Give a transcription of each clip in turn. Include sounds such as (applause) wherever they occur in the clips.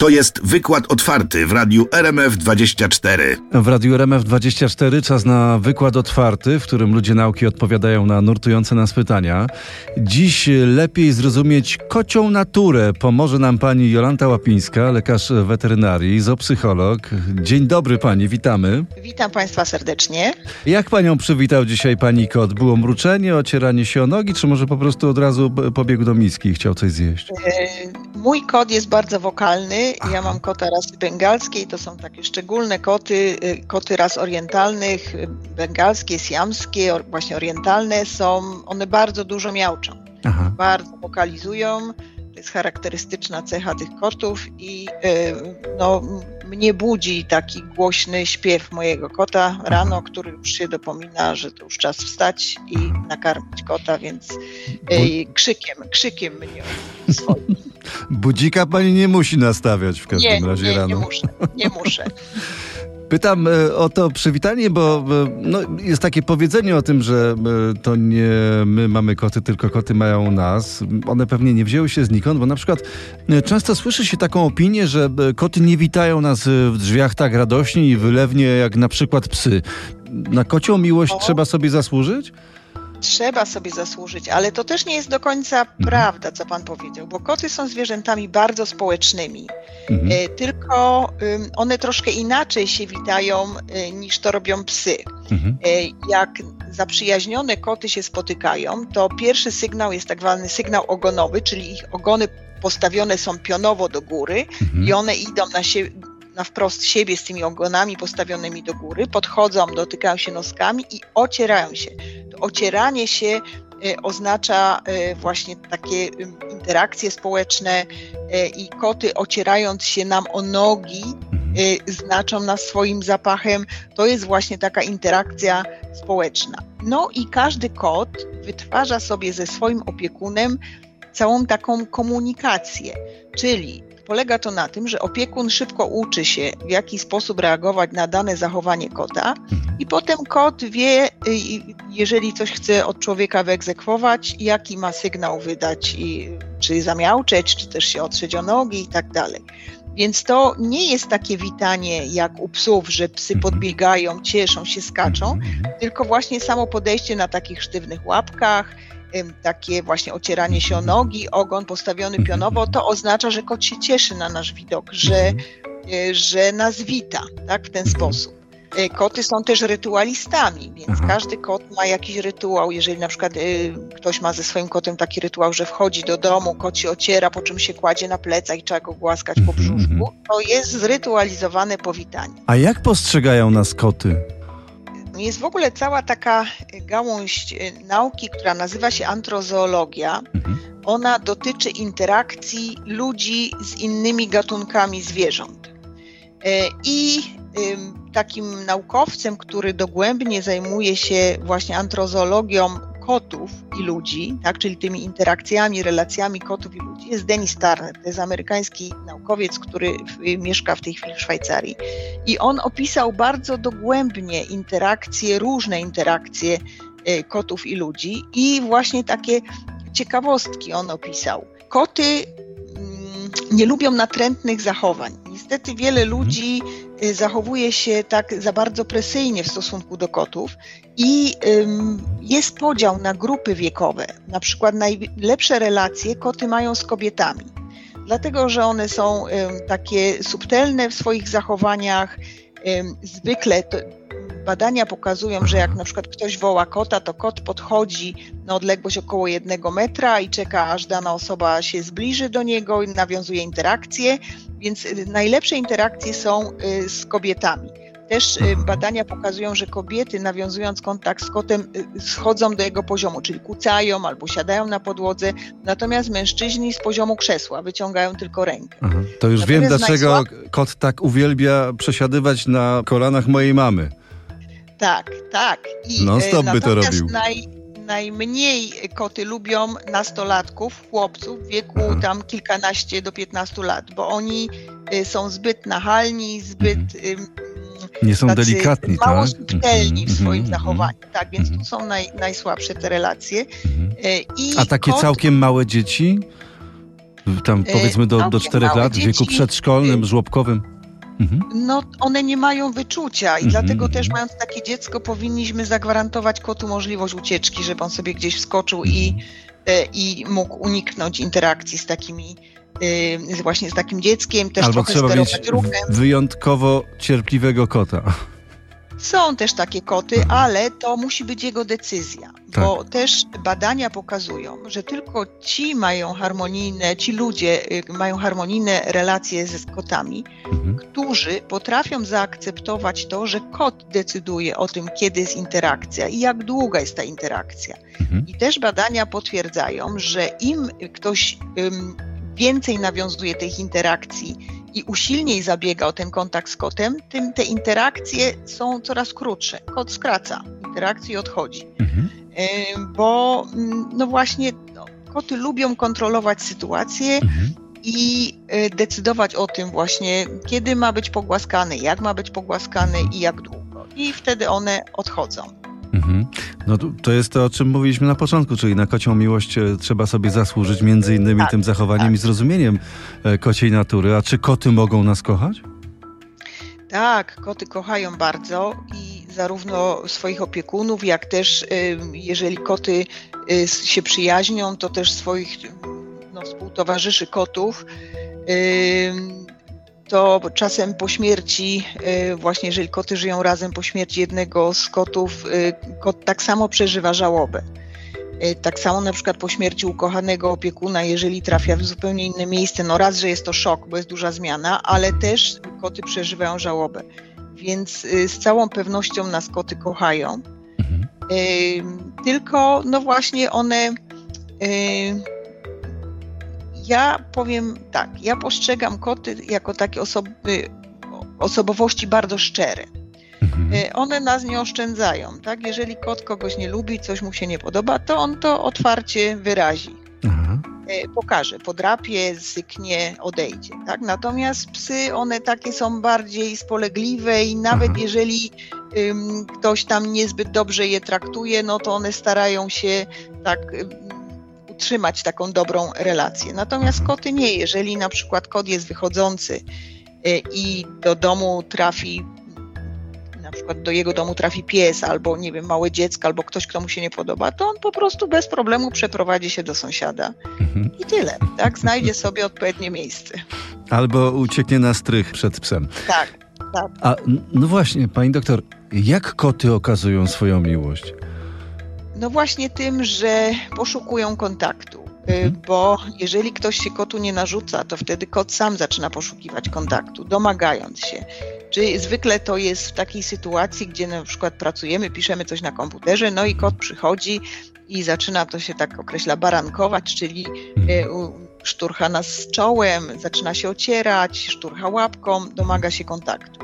To jest wykład otwarty w radiu RMF24. W Radiu RMF24 czas na wykład otwarty, w którym ludzie nauki odpowiadają na nurtujące nas pytania. Dziś lepiej zrozumieć kocią naturę pomoże nam pani Jolanta Łapińska, lekarz weterynarii, zoopsycholog. Dzień dobry pani, witamy. Witam Państwa serdecznie. Jak panią przywitał dzisiaj pani kot? Było mruczenie, ocieranie się o nogi, czy może po prostu od razu pobiegł do miski i chciał coś zjeść? E, mój kot jest bardzo wokalny. Ja mam kota rasy bengalskiej. To są takie szczególne koty. e, Koty ras orientalnych, e, bengalskie, siamskie, właśnie orientalne są. One bardzo dużo miauczą. Aha. Bardzo wokalizują. To jest charakterystyczna cecha tych kotów i e, no, mnie budzi taki głośny śpiew mojego kota rano, który już się dopomina, że to już czas wstać i nakarmić kota, więc krzykiem, krzykiem mnie (laughs) swoim. Budzika pani nie musi nastawiać w każdym Nie, razie nie, rano. nie muszę, nie muszę. (laughs) Pytam e, o to przywitanie, bo e, no, jest takie powiedzenie o tym, że e, to nie my mamy koty, tylko koty mają nas. One pewnie nie wzięły się znikąd, bo na przykład często słyszy się taką opinię, że koty nie witają nas w drzwiach tak radośnie i wylewnie jak na przykład psy. Na kocią miłość O. trzeba sobie zasłużyć? Trzeba sobie zasłużyć, ale to też nie jest do końca prawda, co pan powiedział, bo koty są zwierzętami bardzo społecznymi. Mhm. E, tylko one troszkę inaczej się witają e, niż to robią psy. Mhm. E, Jak zaprzyjaźnione koty się spotykają, to pierwszy sygnał jest tak zwany sygnał ogonowy, czyli ich ogony postawione są pionowo do góry Mhm. i one idą na, sie- na wprost siebie z tymi ogonami postawionymi do góry, podchodzą, dotykają się noskami i ocierają się. To ocieranie się e, oznacza e, właśnie takie interakcje społeczne e, i koty ocierając się nam o nogi znaczą nas swoim zapachem. To jest właśnie taka interakcja społeczna. No i każdy kot wytwarza sobie ze swoim opiekunem całą taką komunikację, czyli polega to na tym, że opiekun szybko uczy się, w jaki sposób reagować na dane zachowanie kota, Mhm. i potem kot wie, y, jeżeli coś chce od człowieka wyegzekwować, jaki ma sygnał wydać, i czy zamiauczeć, czy też się otrzeć o nogi i tak dalej. Więc to nie jest takie witanie jak u psów, że psy Mhm. podbiegają, cieszą się, skaczą, Mhm. tylko właśnie samo podejście na takich sztywnych łapkach, takie właśnie ocieranie się o nogi, ogon postawiony Mhm. pionowo, to oznacza, że kot się cieszy na nasz widok, że, Mhm. y, że nas wita tak, w ten sposób. Y, Koty są też rytualistami, więc Aha. każdy kot ma jakiś rytuał. Jeżeli na przykład y, ktoś ma ze swoim kotem taki rytuał, że wchodzi do domu, kot się ociera, po czym się kładzie na plecach i trzeba go głaskać po Mhm, brzuszku, to jest zrytualizowane powitanie. A jak postrzegają nas koty? Jest w ogóle cała taka gałąź y, nauki, która nazywa się antrozoologia. Mhm. Ona dotyczy interakcji ludzi z innymi gatunkami zwierząt. E, I takim naukowcem, który dogłębnie zajmuje się właśnie antrozoologią kotów i ludzi, tak, czyli tymi interakcjami, relacjami kotów i ludzi, jest Denis Turner. To jest amerykański naukowiec, który w, mieszka w tej chwili w Szwajcarii. I on opisał bardzo dogłębnie interakcje, różne interakcje e, kotów i ludzi i właśnie takie ciekawostki on opisał. Koty nie lubią natrętnych zachowań. Niestety wiele ludzi y, zachowuje się tak za bardzo presyjnie w stosunku do kotów i jest podział na grupy wiekowe. Na przykład najlepsze relacje koty mają z kobietami. Dlatego, że one są takie subtelne w swoich zachowaniach. Zwykle badania pokazują, że jak na przykład ktoś woła kota, to kot podchodzi na odległość około jednego metra i czeka, aż dana osoba się zbliży do niego i nawiązuje interakcję, więc y, najlepsze interakcje są y, z kobietami. Też y, badania pokazują, że kobiety nawiązując kontakt z kotem schodzą do jego poziomu, czyli kucają albo siadają na podłodze, natomiast mężczyźni z poziomu krzesła wyciągają tylko rękę. Aha. To już wiem, Natomiast dlaczego kot tak uwielbia przesiadywać na kolanach mojej mamy. Tak, tak. I, Non e, stop by to robił. Naj, najmniej koty lubią nastolatków, chłopców w wieku Aha. tam kilkanaście do 15 lat, bo oni y, są zbyt nachalni, zbyt ym, Nie są tacy delikatni, mało tak? subtelni w Mhm, swoim mhm, zachowaniu. Tak, więc mhm. tu są naj, najsłabsze te relacje. mhm. Y, I A takie kot, całkiem małe dzieci? Tam E, powiedzmy do, do całkiem czterech małe lat, w wieku dzieci, przedszkolnym, żłobkowym. Mhm. No, one nie mają wyczucia i Mhm, dlatego też mając takie dziecko powinniśmy zagwarantować kotu możliwość ucieczki, żeby on sobie gdzieś wskoczył i, Mhm. e, i mógł uniknąć interakcji z takimi, e, właśnie z takim dzieckiem, też Albo trochę trzeba mieć sterować ruchem. wyjątkowo cierpliwego kota. Są też takie koty, Mhm. ale to musi być jego decyzja, bo też badania pokazują, że tylko ci mają harmonijne, ci ludzie y, mają harmonijne relacje ze kotami, Mhm. którzy potrafią zaakceptować to, że kot decyduje o tym, kiedy jest interakcja i jak długa jest ta interakcja. Mhm. I też badania potwierdzają, że im ktoś ym, więcej nawiązuje tych interakcji i usilniej zabiega o ten kontakt z kotem, tym te interakcje są coraz krótsze. Kot skraca interakcję i odchodzi. Mhm. Ym, Bo mm, no właśnie no, koty lubią kontrolować sytuację Mhm. i y, decydować o tym właśnie, kiedy ma być pogłaskany, jak ma być pogłaskany i jak długo. I wtedy one odchodzą. Mhm. No to- jest to, o czym mówiliśmy na początku, czyli na kocią miłość e, trzeba sobie zasłużyć między innymi Tak, tym zachowaniem tak. i zrozumieniem e, kociej natury. A czy koty mogą nas kochać? Tak, koty kochają bardzo i zarówno swoich opiekunów, jak też y, jeżeli koty y, się przyjaźnią, to też swoich no, współtowarzyszy kotów. To czasem po śmierci, y, właśnie jeżeli koty żyją razem po śmierci jednego z kotów, y, kot tak samo przeżywa żałobę. Y, Tak samo na przykład po śmierci ukochanego opiekuna, jeżeli trafia w zupełnie inne miejsce, no raz, że jest to szok, bo jest duża zmiana, ale też koty przeżywają żałobę. Więc z całą pewnością nas koty kochają. Mhm. Tylko, no właśnie one. Ja powiem tak, ja postrzegam koty jako takie osoby, osobowości bardzo szczere. Mhm. Y, One nas nie oszczędzają, tak? Jeżeli kot kogoś nie lubi, coś mu się nie podoba, to on to otwarcie wyrazi. Aha. E, pokaże, podrapie, zyknie, odejdzie. Tak? Natomiast psy, one takie są bardziej spolegliwe i nawet Aha. jeżeli ym, ktoś tam niezbyt dobrze je traktuje, no to one starają się tak utrzymać taką dobrą relację. Natomiast koty nie. Jeżeli na przykład kot jest wychodzący y, i do domu trafi na przykład do jego domu trafi pies, albo nie wiem, małe dziecko, albo ktoś, kto mu się nie podoba, to on po prostu bez problemu przeprowadzi się do sąsiada Mhm. i tyle, tak? Znajdzie sobie odpowiednie miejsce. Albo ucieknie na strych przed psem. Tak. A n- no właśnie, pani doktor, jak koty okazują swoją miłość? No właśnie tym, że poszukują kontaktu, y, Mhm. bo jeżeli ktoś się kotu nie narzuca, to wtedy kot sam zaczyna poszukiwać kontaktu, domagając się. Czy zwykle to jest w takiej sytuacji, gdzie na przykład pracujemy, piszemy coś na komputerze, no i kot przychodzi i zaczyna to się tak określa barankować, czyli Mhm. y, szturcha nas czołem, zaczyna się ocierać, szturcha łapką, domaga się kontaktu.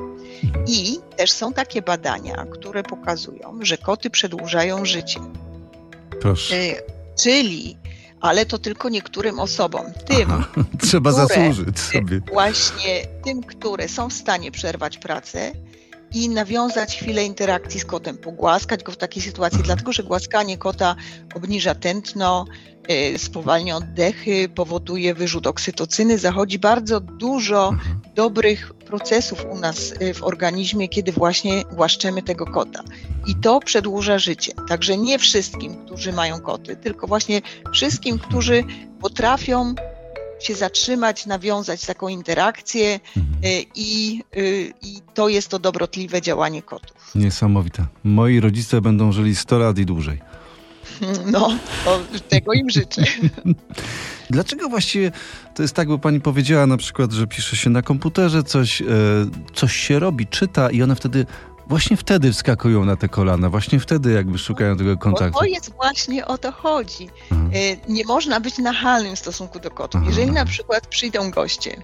I też są takie badania, które pokazują, że koty przedłużają życie. Proszę. Y, Czyli, ale to tylko niektórym osobom, tym Aha, (laughs) Trzeba które- zasłużyć sobie. właśnie, tym, które są w stanie przerwać pracę i nawiązać chwilę interakcji z kotem, pogłaskać go w takiej sytuacji, dlatego że głaskanie kota obniża tętno, y, spowalnia oddechy, powoduje wyrzut oksytocyny, zachodzi bardzo dużo Mhm. dobrych procesów u nas y, w organizmie, kiedy właśnie głaszczemy tego kota. I to przedłuża życie. Także nie wszystkim, którzy mają koty, tylko właśnie wszystkim, którzy potrafią się zatrzymać, nawiązać taką interakcję Mhm. y, i, y, i to jest to dobrotliwe działanie kotów. Niesamowite. Moi rodzice będą żyli 100 lat i dłużej. No, tego im życzę. (laughs) Dlaczego właściwie to jest tak, bo pani powiedziała na przykład, że pisze się na komputerze coś, e, coś się robi, czyta i one wtedy, właśnie wtedy wskakują na te kolana, właśnie wtedy jakby szukają tego Bo kontaktu. to jest właśnie o to chodzi. Mhm. Y, nie można być nachalnym w stosunku do kotów. Aha. Jeżeli na przykład przyjdą goście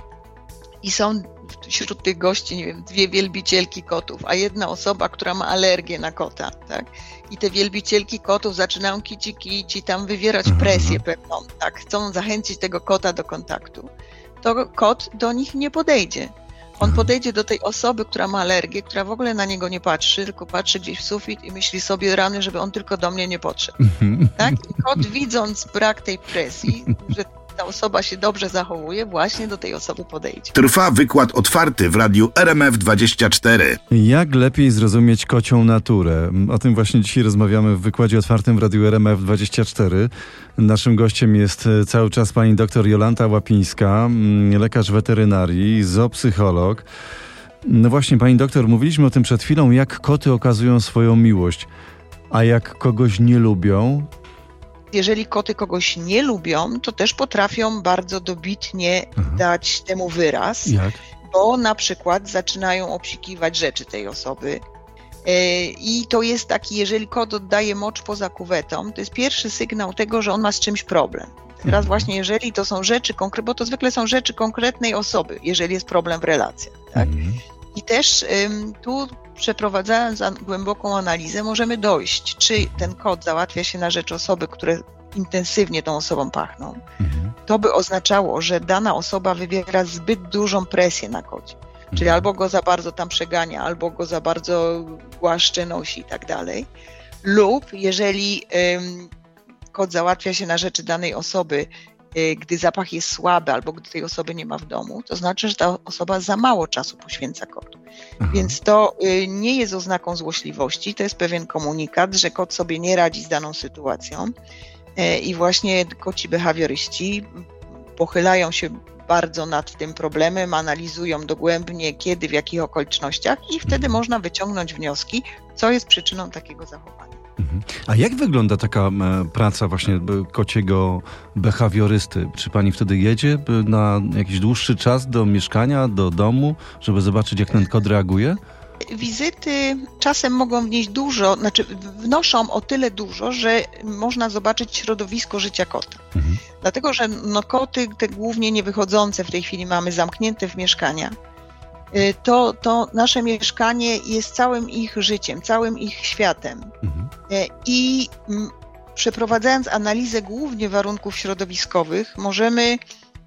i są wśród tych gości, nie wiem, dwie wielbicielki kotów, a jedna osoba, która ma alergię na kota, tak? I te wielbicielki kotów zaczynają kici kici tam wywierać Mhm. presję pewną, tak? Chcą zachęcić tego kota do kontaktu. To kot do nich nie podejdzie. On Mhm. podejdzie do tej osoby, która ma alergię, która w ogóle na niego nie patrzy, tylko patrzy gdzieś w sufit i myśli sobie rany, żeby on tylko do mnie nie podszedł Mhm. tak? I kot widząc brak tej presji, że ta osoba się dobrze zachowuje, właśnie do tej osoby podejdzie. Trwa wykład otwarty w radiu RMF24. Jak lepiej zrozumieć kocią naturę? O tym właśnie dzisiaj rozmawiamy w wykładzie otwartym w Radiu RMF24. Naszym gościem jest e, cały czas pani doktor Jolanta Łapińska, mm, lekarz weterynarii, zoopsycholog. No właśnie, pani doktor, mówiliśmy o tym przed chwilą, jak koty okazują swoją miłość. A jak kogoś nie lubią, Jeżeli koty kogoś nie lubią, to też potrafią bardzo dobitnie Aha. dać temu wyraz. jak? bo na przykład zaczynają obsikiwać rzeczy tej osoby. E, I to jest taki, jeżeli kot oddaje mocz poza kuwetą, to jest pierwszy sygnał tego, że on ma z czymś problem. Teraz Mhm. właśnie, jeżeli to są rzeczy konkretne, bo to zwykle są rzeczy konkretnej osoby, jeżeli jest problem w relacjach. Tak? Mhm. I też ym, tu przeprowadzając głęboką analizę, możemy dojść, czy ten kot załatwia się na rzecz osoby, które intensywnie tą osobą pachną, Mhm. to by oznaczało, że dana osoba wywiera zbyt dużą presję na kocie. Czyli Mhm. albo go za bardzo tam przegania, albo go za bardzo głaszcze, nosi i tak dalej. Lub jeżeli ym, kot załatwia się na rzeczy danej osoby, gdy zapach jest słaby, albo gdy tej osoby nie ma w domu, to znaczy, że ta osoba za mało czasu poświęca kotu. Aha. Więc to y, nie jest oznaką złośliwości, to jest pewien komunikat, że kot sobie nie radzi z daną sytuacją. E, I właśnie koci behawioryści pochylają się bardzo nad tym problemem, analizują dogłębnie, kiedy, w jakich okolicznościach, i wtedy Mhm. można wyciągnąć wnioski, co jest przyczyną takiego zachowania. Mhm. A jak wygląda taka praca właśnie kociego behawiorysty? Czy pani wtedy jedzie na jakiś dłuższy czas do mieszkania, do domu, żeby zobaczyć, jak ten kot reaguje? Wizyty czasem mogą wnieść dużo, znaczy wnoszą o tyle dużo, że można zobaczyć środowisko życia kota. Mhm. Dlatego, że no, koty, te głównie nie wychodzące w tej chwili mamy zamknięte w mieszkania, to, to nasze mieszkanie jest całym ich życiem, całym ich światem. Mhm. E, I mm, przeprowadzając analizę głównie warunków środowiskowych, możemy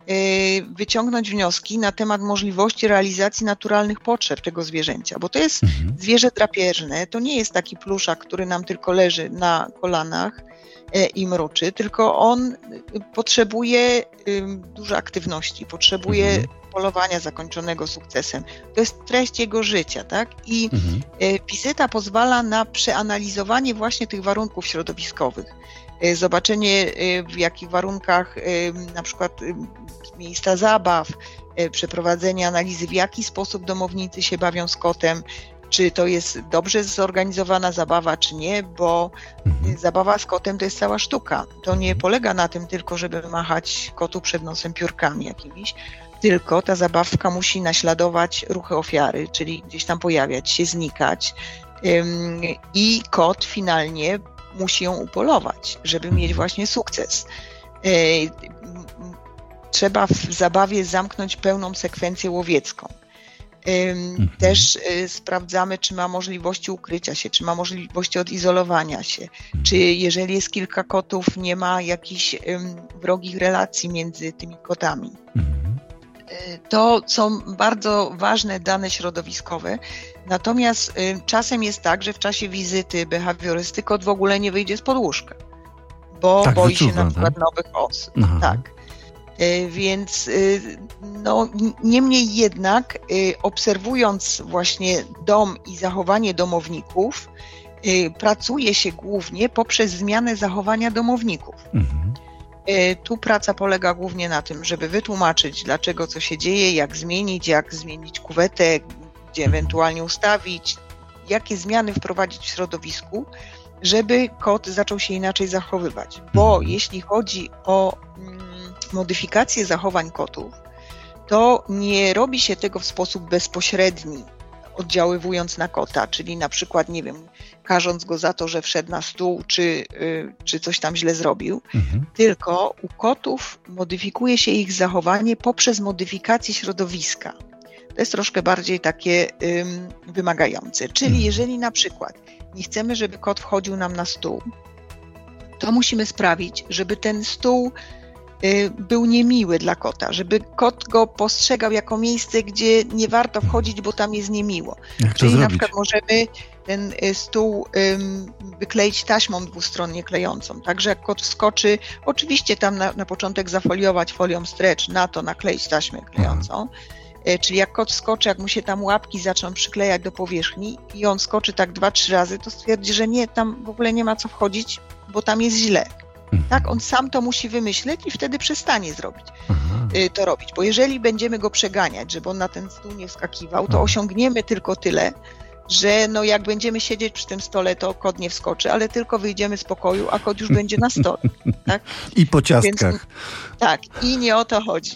y, wyciągnąć wnioski na temat możliwości realizacji naturalnych potrzeb tego zwierzęcia, bo to jest Mhm. zwierzę drapieżne, to nie jest taki pluszak, który nam tylko leży na kolanach i mruczy, tylko on y, potrzebuje dużo aktywności, potrzebuje Mhm. polowania zakończonego sukcesem. To jest treść jego życia, tak? I Mhm. Wizyta pozwala na przeanalizowanie właśnie tych warunków środowiskowych. E, Zobaczenie, w jakich warunkach na przykład miejsca zabaw, przeprowadzenie analizy, w jaki sposób domownicy się bawią z kotem, czy to jest dobrze zorganizowana zabawa, czy nie, bo Mhm. e, zabawa z kotem to jest cała sztuka. To nie polega na tym tylko, żeby machać kotu przed nosem piórkami jakimiś, tylko ta zabawka musi naśladować ruchy ofiary, czyli gdzieś tam pojawiać się, znikać. I kot finalnie musi ją upolować, żeby mieć właśnie sukces. M, Trzeba w zabawie zamknąć pełną sekwencję łowiecką. Ym, Też y, sprawdzamy, czy ma możliwości ukrycia się, czy ma możliwości odizolowania się, czy jeżeli jest kilka kotów, nie ma jakichś wrogich relacji między tymi kotami. Mhm. Y, To są bardzo ważne dane środowiskowe. Natomiast y, czasem jest tak, że w czasie wizyty behawiorysty kot w ogóle nie wyjdzie z podłóżka, bo Tak, boi się wyczuwa, na przykład tak? nowych osób. Aha. Tak. Y, Więc y, no, niemniej jednak, y, obserwując właśnie dom i zachowanie domowników, pracuje się głównie poprzez zmianę zachowania domowników. Mhm. E, Tu praca polega głównie na tym, żeby wytłumaczyć, dlaczego co się dzieje, jak zmienić, jak zmienić kuwetę, gdzie ewentualnie ustawić, jakie zmiany wprowadzić w środowisku, żeby kot zaczął się inaczej zachowywać. Bo Mhm. jeśli chodzi o mm, modyfikację zachowań kotów, to nie robi się tego w sposób bezpośredni, oddziaływując na kota, czyli na przykład, nie wiem, karząc go za to, że wszedł na stół, czy, y, czy coś tam źle zrobił, Mhm. tylko u kotów modyfikuje się ich zachowanie poprzez modyfikację środowiska. To jest troszkę bardziej takie ym, wymagające. Czyli Mhm. jeżeli na przykład nie chcemy, żeby kot wchodził nam na stół, to musimy sprawić, żeby ten stół był niemiły dla kota, żeby kot go postrzegał jako miejsce, gdzie nie warto wchodzić, bo tam jest niemiło. Jak Czyli na przykład możemy ten y, stół ym, wykleić taśmą dwustronnie klejącą. Także jak kot wskoczy, oczywiście tam na, na początek zafoliować folią stretch, na to nakleić taśmę klejącą. Y, Czyli jak kot wskoczy, jak mu się tam łapki zaczną przyklejać do powierzchni i on skoczy tak dwa, trzy razy, to stwierdzi, że nie, tam w ogóle nie ma co wchodzić, bo tam jest źle. Mhm. Tak, on sam to musi wymyśleć i wtedy przestanie zrobić Aha. y, to robić. Bo jeżeli będziemy go przeganiać, żeby on na ten stół nie wskakiwał, to Mhm. osiągniemy tylko tyle, że no jak będziemy siedzieć przy tym stole, to kot nie wskoczy, ale tylko wyjdziemy z pokoju, a kot już będzie na stole. (laughs) I po ciastkach. Tak, i nie o to chodzi.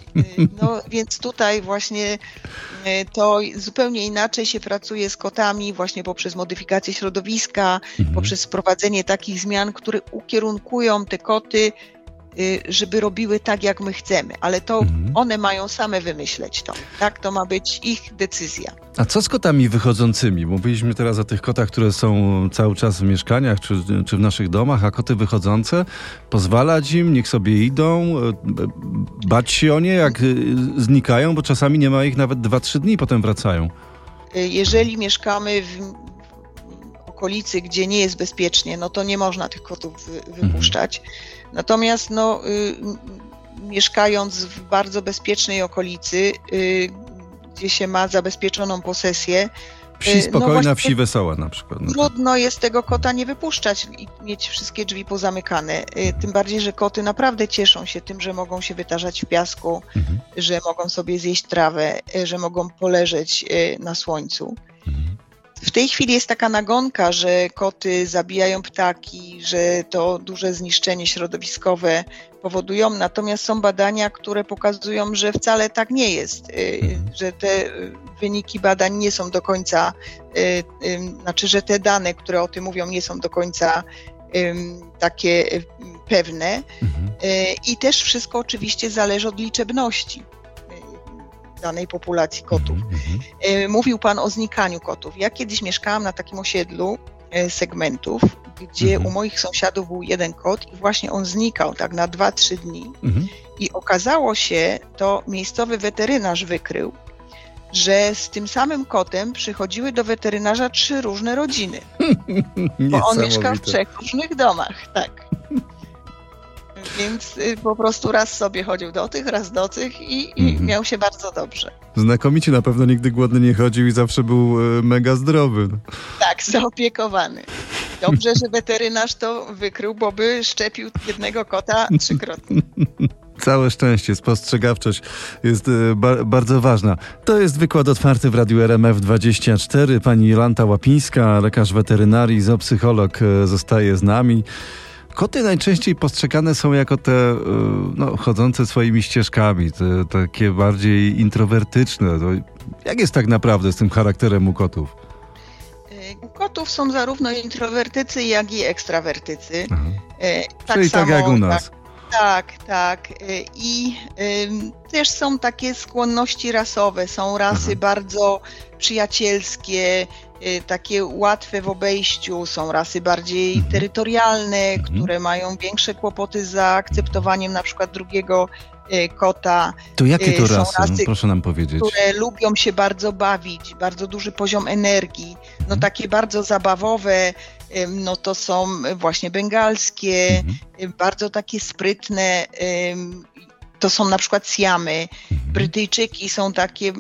No więc tutaj właśnie y, to zupełnie inaczej się pracuje z kotami, właśnie poprzez modyfikację środowiska, Mhm. poprzez wprowadzenie takich zmian, które ukierunkują te koty, żeby robiły tak, jak my chcemy, ale to Mhm. one mają same wymyśleć to. Tak, to ma być ich decyzja. A co z kotami wychodzącymi? Mówiliśmy teraz o tych kotach, które są cały czas w mieszkaniach czy, czy w naszych domach, a koty wychodzące, pozwalać im, niech sobie idą, e, bać się o nie, jak e, znikają, bo czasami nie ma ich nawet 2-3 dni, potem wracają. Y, Jeżeli mieszkamy w okolicy, gdzie nie jest bezpiecznie, no to nie można tych kotów wy- wypuszczać. Natomiast no, y, mieszkając w bardzo bezpiecznej okolicy, y, gdzie się ma zabezpieczoną posesję, Wsi E, no spokojna, właśnie- wsi wesoła na przykład. No to- trudno jest tego kota nie wypuszczać i mieć wszystkie drzwi pozamykane. Y, Tym bardziej, że koty naprawdę cieszą się tym, że mogą się wytarzać w piasku, Mhm. że mogą sobie zjeść trawę, y, że mogą poleżeć y, na słońcu. Mhm. W tej chwili jest taka nagonka, że koty zabijają ptaki, że to duże zniszczenie środowiskowe powodują, natomiast są badania, które pokazują, że wcale tak nie jest, y, Mhm. że te y, wyniki badań nie są do końca, y, znaczy, że te dane, które o tym mówią, nie są do końca takie pewne. Mhm. I też wszystko oczywiście zależy od liczebności danej populacji kotów. Mhm. E, Mówił Pan o znikaniu kotów. Ja kiedyś mieszkałam na takim osiedlu e, segmentów, gdzie Mhm. u moich sąsiadów był jeden kot i właśnie on znikał tak na 2-3 dni. Mhm. I okazało się, to miejscowy weterynarz wykrył, że z tym samym kotem przychodziły do weterynarza trzy różne rodziny, (laughs) bo on mieszkał w trzech różnych domach, tak. Więc y, po prostu raz sobie chodził do tych, raz do tych i, i Mhm. miał się bardzo dobrze. Znakomicie na pewno nigdy głodny nie chodził i zawsze był e, mega zdrowy. Tak, zaopiekowany. Dobrze, że weterynarz to wykrył, bo by szczepił jednego kota trzykrotnie. (laughs) Całe szczęście, spostrzegawczość jest e, ba bardzo ważna. To jest wykład otwarty w Radiu RMF24. Pani Jolanta Łapińska, lekarz weterynarii, zoopsycholog e, zostaje z nami. Koty najczęściej postrzegane są jako te e, no, chodzące swoimi ścieżkami, te, takie bardziej introwertyczne. To jak jest tak naprawdę z tym charakterem u kotów? U kotów są zarówno introwertycy, jak i ekstrawertycy. Aha. Y, Czyli tak jak u nas. Tak, tak. Y, I ym, też są takie skłonności rasowe. Są rasy Aha. bardzo przyjacielskie, y, takie łatwe w obejściu. Są rasy bardziej Mhm. terytorialne, Mhm. które mają większe kłopoty z zaakceptowaniem na przykład drugiego y, kota. To jakie to y, są rasy? rasy, proszę nam powiedzieć. które lubią się bardzo bawić, bardzo duży poziom energii. No Mhm. takie bardzo zabawowe, no to są właśnie bengalskie, Mhm. ym, bardzo takie sprytne. To są na przykład Siamy. Mhm. Brytyjczyki są takie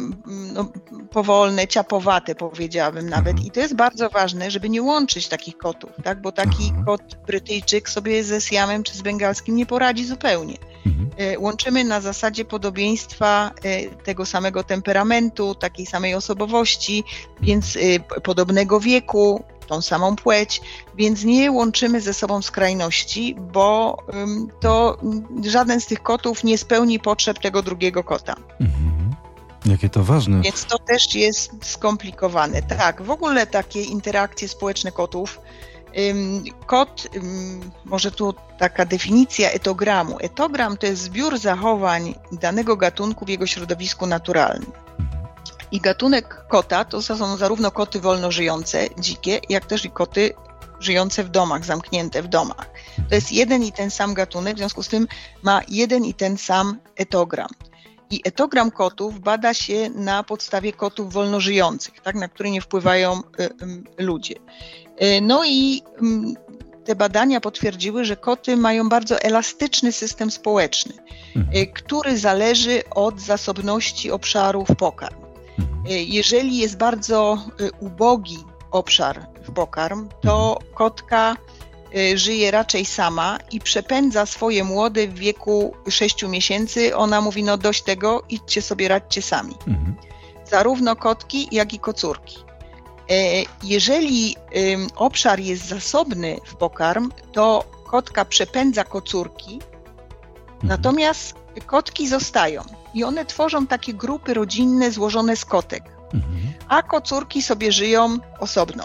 no, powolne, ciapowate, powiedziałabym nawet. Mhm. I to jest bardzo ważne, żeby nie łączyć takich kotów, tak? bo taki Aha. kot Brytyjczyk sobie ze Siamem czy z bengalskim nie poradzi zupełnie. Mhm. E, łączymy na zasadzie podobieństwa e, tego samego temperamentu, takiej samej osobowości, więc e, podobnego wieku, tą samą płeć, więc nie łączymy ze sobą skrajności, bo to ym, żaden z tych kotów nie spełni potrzeb tego drugiego kota. Mhm. Jakie to ważne. Więc to też jest skomplikowane. Tak, w ogóle takie interakcje społeczne kotów. Ym, może tu taka definicja etogramu. Etogram to jest zbiór zachowań danego gatunku w jego środowisku naturalnym. I gatunek kota to są zarówno koty wolno żyjące, dzikie, jak też i koty żyjące w domach, zamknięte w domach. To jest jeden i ten sam gatunek, w związku z tym ma jeden i ten sam etogram. I etogram kotów bada się na podstawie kotów wolnożyjących, tak, na które nie wpływają y, y, ludzie. Y, no i mm, te badania potwierdziły, że koty mają bardzo elastyczny system społeczny, mhm. który zależy od zasobności obszarów pokarm. Mhm. Jeżeli jest bardzo ubogi obszar w pokarm, to mhm. kotka Y, żyje raczej sama i przepędza swoje młode w wieku 6 miesięcy. Ona mówi, no dość tego, idźcie sobie, radźcie sami. Mhm. Zarówno kotki, jak i kocurki. Y, jeżeli obszar jest zasobny w pokarm, to kotka przepędza kocurki, mhm. natomiast kotki zostają i one tworzą takie grupy rodzinne złożone z kotek, mhm. a kocurki sobie żyją osobno.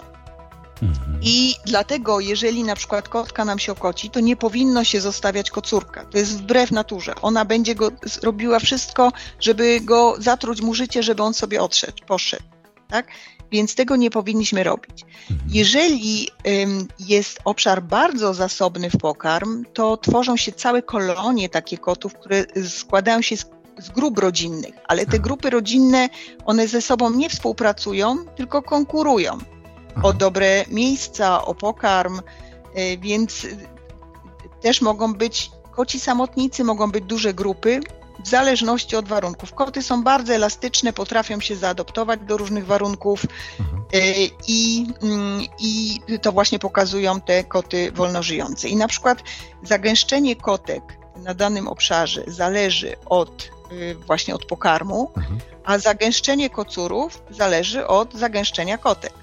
Mhm. I dlatego, jeżeli na przykład kotka nam się okoci, to nie powinno się zostawiać kocurka. To jest wbrew naturze. Ona będzie go robiła wszystko, żeby go zatruć mu życie, żeby on sobie odszedł, poszedł. Tak? Więc tego nie powinniśmy robić. Mhm. Jeżeli jest obszar bardzo zasobny w pokarm, to tworzą się całe kolonie takie kotów, które składają się z, z grup rodzinnych, ale te grupy rodzinne, one ze sobą nie współpracują, tylko konkurują o dobre miejsca, o pokarm, y, więc też mogą być koci samotnicy, mogą być duże grupy, w zależności od warunków. Koty są bardzo elastyczne, potrafią się zaadoptować do różnych warunków mhm. y, i, mm, i to właśnie pokazują te koty wolnożyjące. I na przykład zagęszczenie kotek na danym obszarze zależy od y, właśnie od pokarmu, mhm. a zagęszczenie kocurów zależy od zagęszczenia kotek.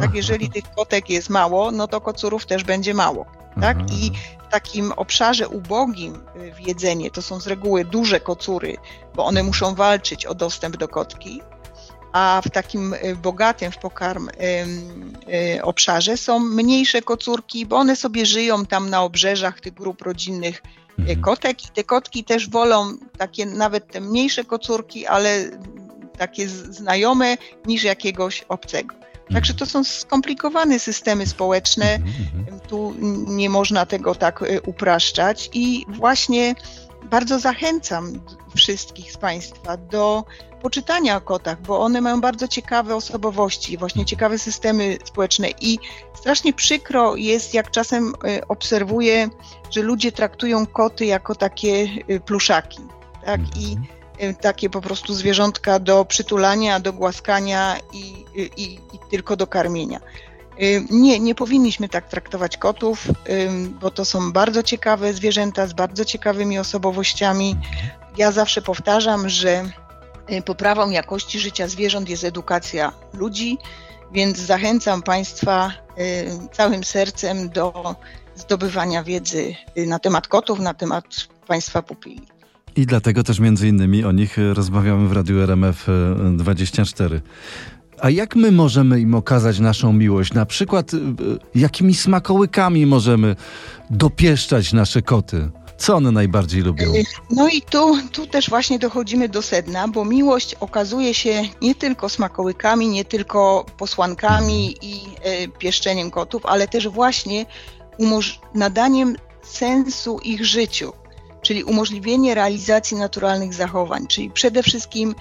Tak, jeżeli tych kotek jest mało, no to kocurów też będzie mało. Tak? I takim obszarze ubogim y, w jedzenie to są z reguły duże kocury, bo one muszą walczyć o dostęp do kotki, a w takim y, bogatym w pokarm y, obszarze są mniejsze kocurki, bo one sobie żyją tam na obrzeżach tych grup rodzinnych mhm. kotek i te kotki też wolą takie nawet te mniejsze kocurki, ale takie znajome niż jakiegoś obcego. Także to są skomplikowane systemy społeczne, mhm, mhm. tu nie można tego tak e, upraszczać i właśnie bardzo zachęcam wszystkich z Państwa do poczytania o kotach, bo one mają bardzo ciekawe osobowości, właśnie ciekawe systemy społeczne i strasznie przykro jest, jak czasem e, obserwuję, że ludzie traktują koty jako takie e, pluszaki. Tak? I Y, takie po prostu zwierzątka do przytulania, do głaskania i, i, i tylko do karmienia. Y, nie, nie powinniśmy tak traktować kotów, y, bo to są bardzo ciekawe zwierzęta z bardzo ciekawymi osobowościami. Ja zawsze powtarzam, że poprawą jakości życia zwierząt jest edukacja ludzi, więc zachęcam Państwa całym sercem do zdobywania wiedzy na temat kotów, na temat Państwa pupili. I dlatego też między innymi o nich e, rozmawiamy w Radiu RMF 24. E, A jak my możemy im okazać naszą miłość? Na przykład, e, jakimi smakołykami możemy dopieszczać nasze koty? Co one najbardziej lubią? No i tu, tu też właśnie dochodzimy do sedna, bo miłość okazuje się nie tylko smakołykami, nie tylko posłankami i y, pieszczeniem kotów, ale też właśnie nadaniem sensu ich życiu czyli umożliwienie realizacji naturalnych zachowań, czyli przede wszystkim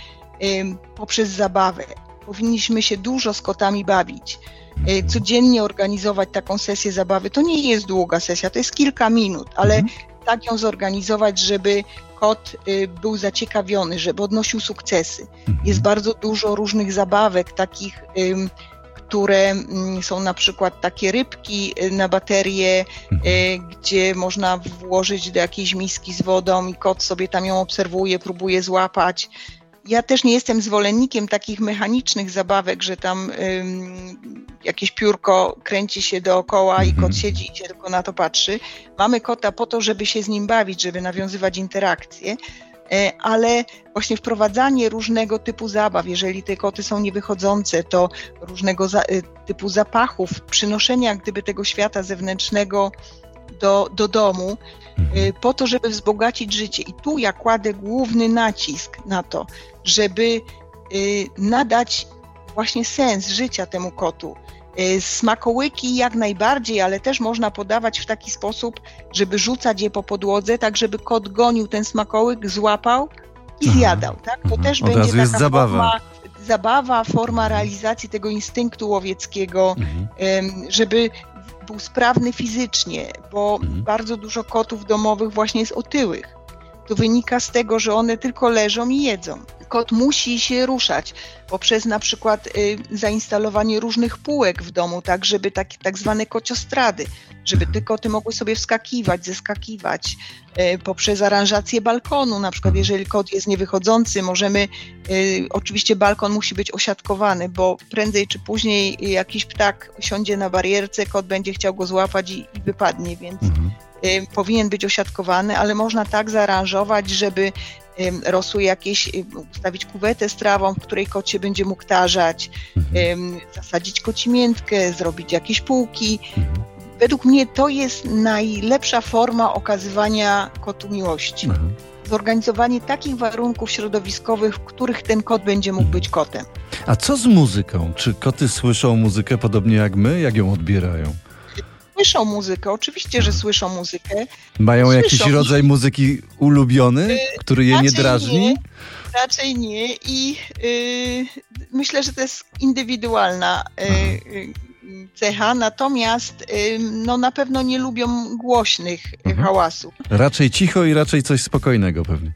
poprzez zabawę. Powinniśmy się dużo z kotami bawić. Y, codziennie organizować taką sesję zabawy. To nie jest długa sesja, to jest kilka minut, ale mhm. tak ją zorganizować, żeby kot y, był zaciekawiony, żeby odnosił sukcesy. Mhm. Jest bardzo dużo różnych zabawek, takich które mm, są na przykład takie rybki y, na baterię, mhm. Y, gdzie można włożyć do jakiejś miski z wodą i kot sobie tam ją obserwuje, próbuje złapać. Ja też nie jestem zwolennikiem takich mechanicznych zabawek, że tam ym, jakieś piórko kręci się dookoła i kot mhm. siedzi i tylko na to patrzy. Mamy kota po to, żeby się z nim bawić, żeby nawiązywać interakcje. E, ale właśnie wprowadzanie różnego typu zabaw, jeżeli te koty są niewychodzące, to różnego za, e, typu zapachów, przynoszenia gdyby tego świata zewnętrznego do, do domu, e, mhm. po to, żeby wzbogacić życie. I tu ja kładę główny nacisk na to, żeby nadać właśnie sens życia temu kotu. Y, smakołyki jak najbardziej, ale też można podawać w taki sposób, żeby rzucać je po podłodze, tak żeby kot gonił ten smakołyk, złapał i Aha, zjadał. Tak? To aha. też Od będzie razu jest taka zabawa. forma, zabawa, forma realizacji tego instynktu łowieckiego, Mhm. żeby był sprawny fizycznie, bo Mhm. bardzo dużo kotów domowych właśnie jest otyłych. To wynika z tego, że one tylko leżą i jedzą. Kot musi się ruszać poprzez na przykład y, zainstalowanie różnych półek w domu, tak żeby takie tak zwane kociostrady, żeby te koty mogły sobie wskakiwać, zeskakiwać, y, poprzez aranżację balkonu, na przykład jeżeli kot jest niewychodzący, możemy, y, oczywiście balkon musi być osiadkowany, bo prędzej czy później jakiś ptak siądzie na barierce, kot będzie chciał go złapać i, i wypadnie, więc Mhm. powinien być osiadkowany, ale można tak zaaranżować, żeby rosły jakieś, ustawić kuwetę z trawą, w której kot się będzie mógł tarzać, Mhm. zasadzić kocimiętkę, zrobić jakieś półki. Mhm. Według mnie to jest najlepsza forma okazywania kotu miłości. Aha. Zorganizowanie takich warunków środowiskowych, w których ten kot będzie mógł być kotem. A co z muzyką? Czy koty słyszą muzykę podobnie jak my? Jak ją odbierają? Słyszą muzykę, oczywiście, że słyszą muzykę. Mają jakiś Słyszą. rodzaj muzyki ulubiony, który je nie drażni? nie. Raczej nie i y, myślę, że to jest indywidualna y, y, cecha, natomiast y, no, na pewno nie lubią głośnych y, Mhm. hałasów. Raczej cicho i raczej coś spokojnego pewnie.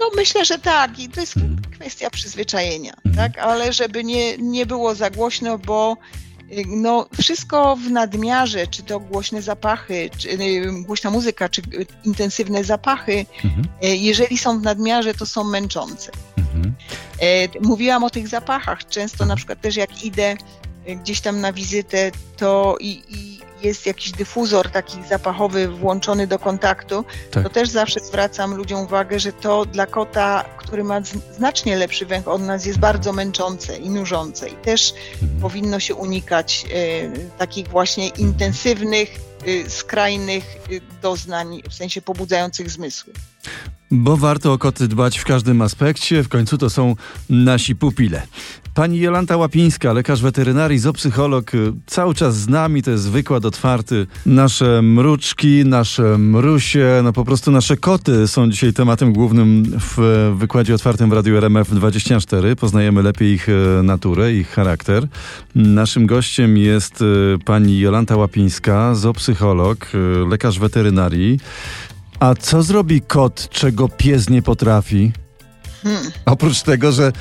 No myślę, że tak i to jest Mhm. kwestia przyzwyczajenia, Mhm. tak, ale żeby nie, nie było za głośno, bo y, no, wszystko w nadmiarze, czy to głośne zapachy, czy y, głośna muzyka, czy y, intensywne zapachy, Mhm. y, jeżeli są w nadmiarze, to są męczące. Mhm. Mówiłam o tych zapachach. Często na przykład też jak idę gdzieś tam na wizytę, to i, i jest jakiś dyfuzor taki zapachowy włączony do kontaktu, Tak. to też zawsze zwracam ludziom uwagę, że to dla kota, który ma znacznie lepszy węch od nas, jest bardzo męczące i nużące. I też Mhm. powinno się unikać e, takich właśnie intensywnych, e, skrajnych e, doznań, w sensie pobudzających zmysły. Bo warto o koty dbać w każdym aspekcie, w końcu to są nasi pupile. Pani Jolanta Łapińska, lekarz weterynarii, zoopsycholog, y, cały czas z nami, to jest wykład otwarty. Nasze mruczki, nasze mrusie, no po prostu nasze koty są dzisiaj tematem głównym w wykładzie otwartym w Radiu RMF24. Poznajemy lepiej ich e, naturę, ich charakter. Naszym gościem jest e, pani Jolanta Łapińska, zoopsycholog, lekarz weterynarii. A co zrobi kot, czego pies nie potrafi? Hmm. Oprócz tego, że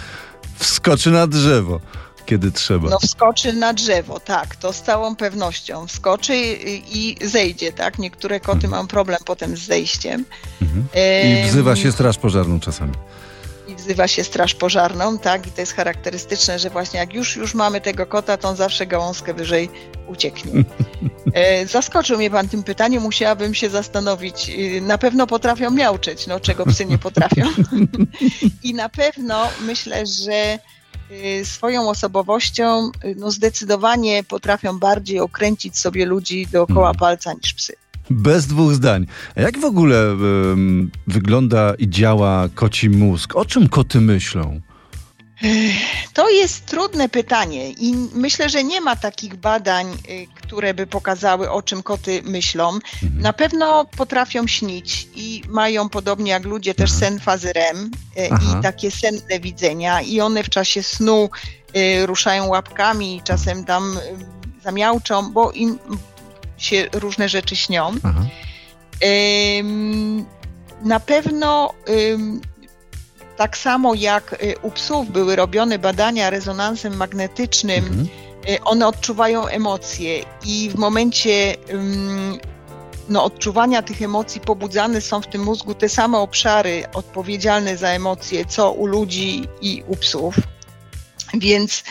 wskoczy na drzewo, kiedy trzeba. No wskoczy na drzewo, tak, to z całą pewnością. Wskoczy i, i zejdzie, tak. Niektóre koty Mhm. mają problem potem z zejściem. Mhm. I wzywa się straż pożarną czasami. Wzywa się straż pożarną, tak, i to jest charakterystyczne, że właśnie jak już, już mamy tego kota, to on zawsze gałązkę wyżej ucieknie. (laughs) E, zaskoczył mnie pan tym pytaniem, musiałabym się zastanowić. Y, Na pewno potrafią miauczeć, no czego psy nie potrafią. (laughs) I na pewno myślę, że y, swoją osobowością no zdecydowanie potrafią bardziej okręcić sobie ludzi dookoła Mhm. palca niż psy. Bez dwóch zdań. A jak w ogóle wygląda i działa koci mózg? O czym koty myślą? To jest trudne pytanie i myślę, że nie ma takich badań, y, które by pokazały, o czym koty myślą. Mhm. Na pewno potrafią śnić i mają, podobnie jak ludzie, też Aha. sen fazy REM y, Aha. i takie senne widzenia i one w czasie snu y, ruszają łapkami, czasem tam zamiałczą, bo im się różne rzeczy śnią. Aha. Na pewno tak samo jak y, u psów były robione badania rezonansem magnetycznym, Mhm. y, one odczuwają emocje i w momencie no, odczuwania tych emocji pobudzane są w tym mózgu te same obszary odpowiedzialne za emocje, co u ludzi i u psów. Więc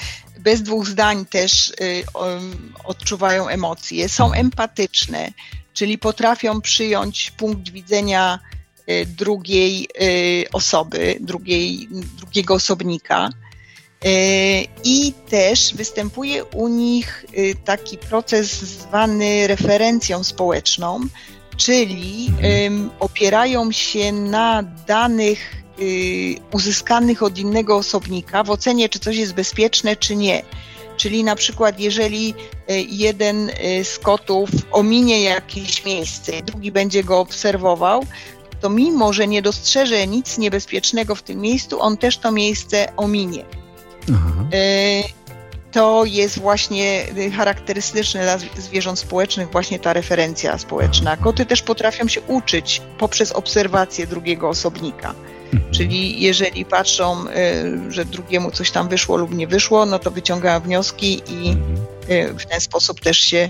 bez dwóch zdań też y, um, odczuwają emocje. Są empatyczne, czyli potrafią przyjąć punkt widzenia y, drugiej y, osoby, drugiej, drugiego osobnika. I też występuje u nich taki proces zwany referencją społeczną, czyli ym, opierają się na danych uzyskanych od innego osobnika w ocenie, czy coś jest bezpieczne, czy nie. Czyli na przykład, jeżeli y, jeden y, z kotów ominie jakieś miejsce, drugi będzie go obserwował, to mimo, że nie dostrzeże nic niebezpiecznego w tym miejscu, on też to miejsce ominie. Aha. Y, To jest właśnie y, charakterystyczne dla zw- zwierząt społecznych, właśnie ta referencja społeczna. Koty też potrafią się uczyć poprzez obserwację drugiego osobnika. Mhm. Czyli jeżeli patrzą, y, że drugiemu coś tam wyszło lub nie wyszło, no to wyciągają wnioski i Mhm. y, w ten sposób też się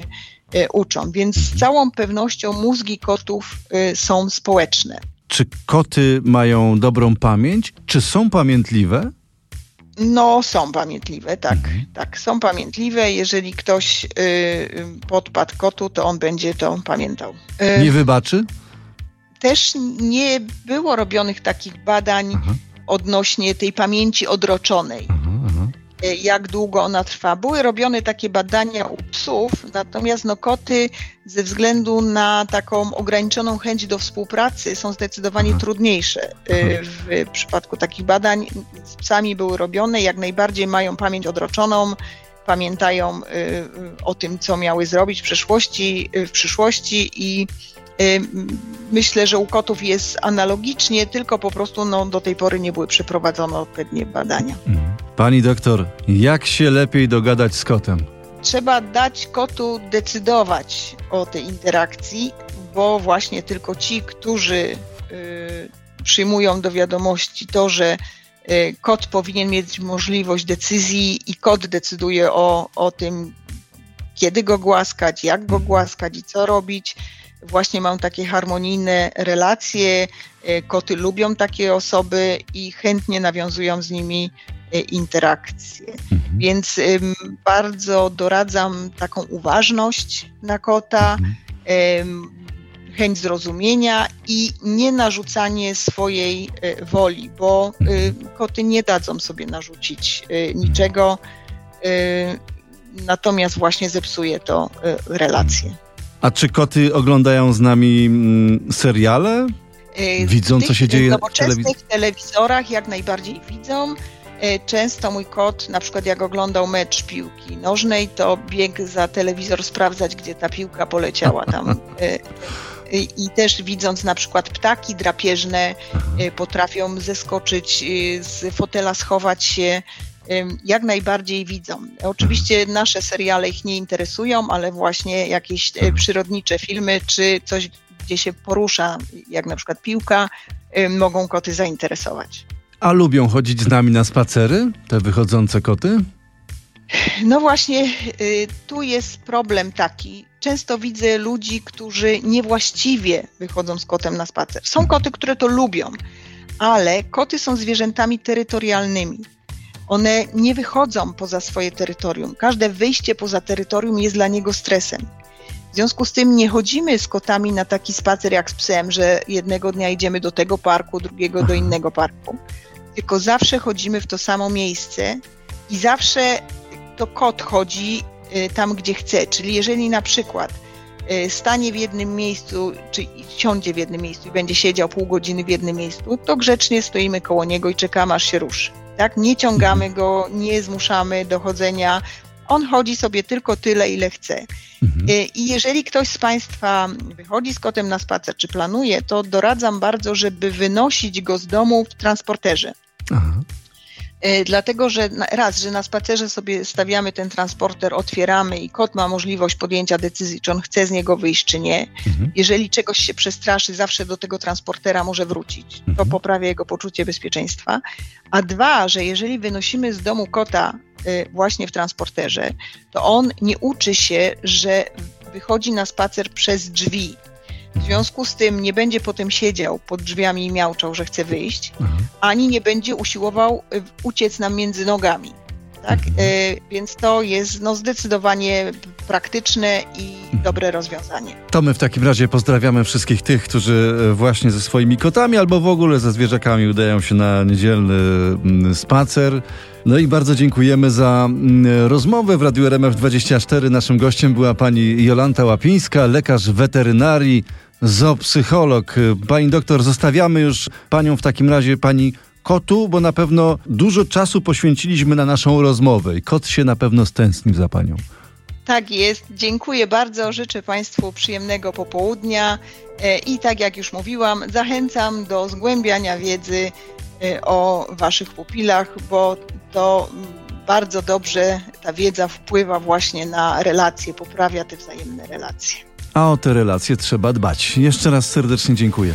y, uczą. Więc z całą pewnością mózgi kotów są społeczne. Czy koty mają dobrą pamięć? Czy są pamiętliwe? No, są pamiętliwe, tak. Mhm. Tak, są pamiętliwe. Jeżeli ktoś y, podpadł kotu, to on będzie to pamiętał. Y, Nie wybaczy? Też nie było robionych takich badań Aha, odnośnie tej pamięci odroczonej. aha, aha. y, jak długo ona trwa. Były robione takie badania u psów, natomiast no, koty ze względu na taką ograniczoną chęć do współpracy są zdecydowanie Aha. trudniejsze. Y, W przypadku takich badań z psami były robione, jak najbardziej mają pamięć odroczoną, pamiętają y, o tym, co miały zrobić w przeszłości, w przyszłości i myślę, że u kotów jest analogicznie, tylko po prostu no, do tej pory nie były przeprowadzone odpowiednie badania. Mhm. Pani doktor, jak się lepiej dogadać z kotem? trzeba dać kotu decydować o tej interakcji, bo właśnie tylko ci, którzy y, przyjmują do wiadomości to, że y, kot powinien mieć możliwość decyzji i kot decyduje o, o tym, kiedy go głaskać, jak go głaskać i co robić. Właśnie mam takie harmonijne relacje. y, Koty lubią takie osoby i chętnie nawiązują z nimi y, interakcje. Mhm. Więc bardzo doradzam taką uważność na kota, Mhm. chęć zrozumienia i nie narzucanie swojej y, woli, bo y, koty nie dadzą sobie narzucić niczego, natomiast właśnie zepsuje to relacje. A czy koty oglądają z nami mm, seriale? Y, Widzą, co się dzieje w nowoczesnych telewizorach jak najbardziej widzą. Y, Często mój kot, na przykład jak oglądał mecz piłki nożnej, to biegł za telewizor sprawdzać, gdzie ta piłka poleciała tam. (laughs) I też widząc na przykład ptaki drapieżne, potrafią zeskoczyć z fotela, schować się. Jak najbardziej widzą. Oczywiście nasze seriale ich nie interesują, ale właśnie jakieś y, przyrodnicze filmy, czy coś, gdzie się porusza, jak na przykład piłka, mogą koty zainteresować. A lubią chodzić z nami na spacery? Te wychodzące koty? No właśnie, y, tu jest problem taki. Często widzę ludzi, którzy niewłaściwie wychodzą z kotem na spacer. Są koty, które to lubią, ale koty są zwierzętami terytorialnymi. One nie wychodzą poza swoje terytorium. Każde wyjście poza terytorium jest dla niego stresem. W związku z tym nie chodzimy z kotami na taki spacer jak z psem, że jednego dnia idziemy do tego parku, drugiego do innego parku. Tylko zawsze chodzimy w to samo miejsce i zawsze to kot chodzi y, tam, gdzie chce. Czyli jeżeli na przykład y, stanie w jednym miejscu, czy siądzie w jednym miejscu i będzie siedział pół godziny w jednym miejscu, to grzecznie stoimy koło niego i czekamy, aż się ruszy. Tak? Nie ciągamy go, nie zmuszamy do chodzenia. On chodzi sobie tylko tyle, ile chce. Mhm. Y, I jeżeli ktoś z Państwa wychodzi z kotem na spacer, czy planuje, to doradzam bardzo, żeby wynosić go z domu w transporterze. Aha. E, Dlatego, że raz, że na spacerze sobie stawiamy ten transporter, otwieramy i kot ma możliwość podjęcia decyzji, czy on chce z niego wyjść, czy nie. Mhm. Jeżeli czegoś się przestraszy, zawsze do tego transportera może wrócić. To Mhm. poprawia jego poczucie bezpieczeństwa. A dwa, że jeżeli wynosimy z domu kota y, właśnie w transporterze, to on nie uczy się, że wychodzi na spacer przez drzwi. W związku z tym nie będzie potem siedział pod drzwiami i miauczał, że chce wyjść Aha. ani nie będzie usiłował y, uciec nam między nogami. Tak? Mhm. Y, Więc to jest no, zdecydowanie praktyczne i dobre rozwiązanie. To my w takim razie pozdrawiamy wszystkich tych, którzy e, właśnie ze swoimi kotami albo w ogóle ze zwierzakami udają się na niedzielny mm, spacer. No i bardzo dziękujemy za mm, rozmowę w Radiu RMF24. Naszym gościem była pani Jolanta Łapińska, lekarz weterynarii, zoopsycholog. Pani doktor, zostawiamy już panią w takim razie, pani kotu, bo na pewno dużo czasu poświęciliśmy na naszą rozmowę i kot się na pewno stęsknił za panią. Tak jest. Dziękuję bardzo. Życzę Państwu przyjemnego popołudnia e, i tak jak już mówiłam, zachęcam do zgłębiania wiedzy e, o Waszych pupilach, bo to bardzo dobrze ta wiedza wpływa właśnie na relacje, poprawia te wzajemne relacje a o te relacje trzeba dbać. Jeszcze raz serdecznie dziękuję.